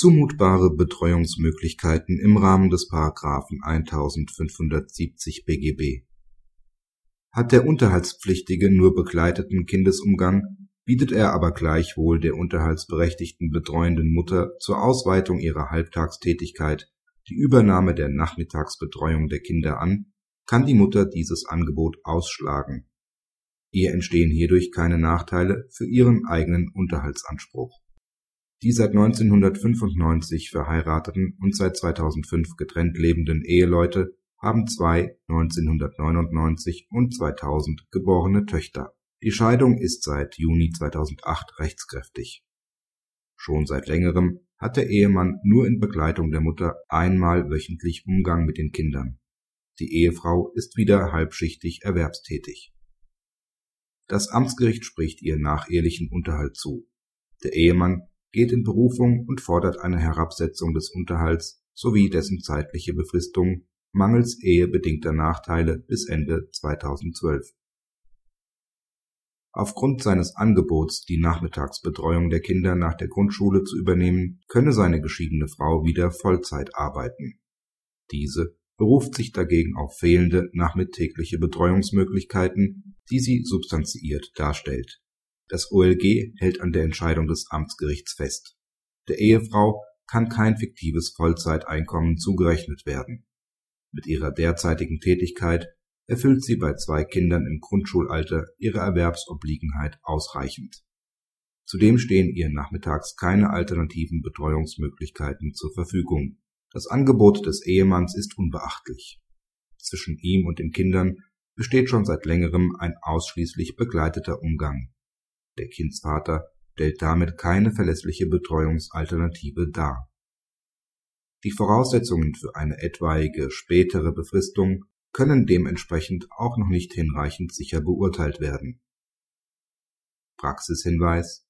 Zumutbare Betreuungsmöglichkeiten im Rahmen des § 1570 BGB Hat der Unterhaltspflichtige nur begleiteten Kindesumgang, bietet er aber gleichwohl der unterhaltsberechtigten betreuenden Mutter zur Ausweitung ihrer Halbtagstätigkeit die Übernahme der Nachmittagsbetreuung der Kinder an, kann die Mutter dieses Angebot ausschlagen. Ihr entstehen hierdurch keine Nachteile für ihren eigenen Unterhaltsanspruch die seit 1995 verheirateten und seit 2005 getrennt lebenden Eheleute haben zwei 1999 und 2000 geborene Töchter. Die Scheidung ist seit Juni 2008 rechtskräftig. Schon seit längerem hat der Ehemann nur in Begleitung der Mutter einmal wöchentlich Umgang mit den Kindern. Die Ehefrau ist wieder halbschichtig erwerbstätig. Das Amtsgericht spricht ihr nachehelichen Unterhalt zu. Der Ehemann geht in Berufung und fordert eine Herabsetzung des Unterhalts sowie dessen zeitliche Befristung mangels ehebedingter Nachteile bis Ende 2012. Aufgrund seines Angebots, die Nachmittagsbetreuung der Kinder nach der Grundschule zu übernehmen, könne seine geschiedene Frau wieder Vollzeit arbeiten. Diese beruft sich dagegen auf fehlende nachmittägliche Betreuungsmöglichkeiten, die sie substanziiert darstellt das OLG hält an der Entscheidung des Amtsgerichts fest: Der Ehefrau kann kein fiktives Vollzeiteinkommen zugerechnet werden. Mit ihrer derzeitigen Tätigkeit erfüllt sie bei zwei Kindern im Grundschulalter ihre Erwerbsobliegenheit ausreichend. Zudem stehen ihr nachmittags keine alternativen Betreuungsmöglichkeiten zur Verfügung. Das Angebot des Ehemanns ist unbeachtlich. Zwischen ihm und den Kindern besteht schon seit längerem ein ausschließlich begleiteter Umgang der Kindsvater stellt damit keine verlässliche Betreuungsalternative dar. Die Voraussetzungen für eine etwaige spätere Befristung können dementsprechend auch noch nicht hinreichend sicher beurteilt werden. Praxishinweis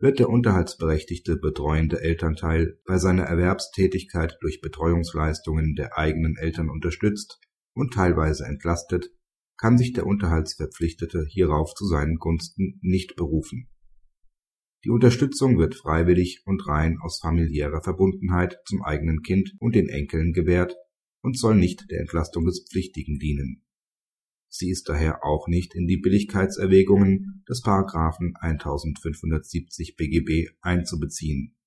Wird der unterhaltsberechtigte betreuende Elternteil bei seiner Erwerbstätigkeit durch Betreuungsleistungen der eigenen Eltern unterstützt und teilweise entlastet kann sich der Unterhaltsverpflichtete hierauf zu seinen Gunsten nicht berufen. Die Unterstützung wird freiwillig und rein aus familiärer Verbundenheit zum eigenen Kind und den Enkeln gewährt und soll nicht der Entlastung des Pflichtigen dienen. Sie ist daher auch nicht in die Billigkeitserwägungen des Paragraphen 1570 BGB einzubeziehen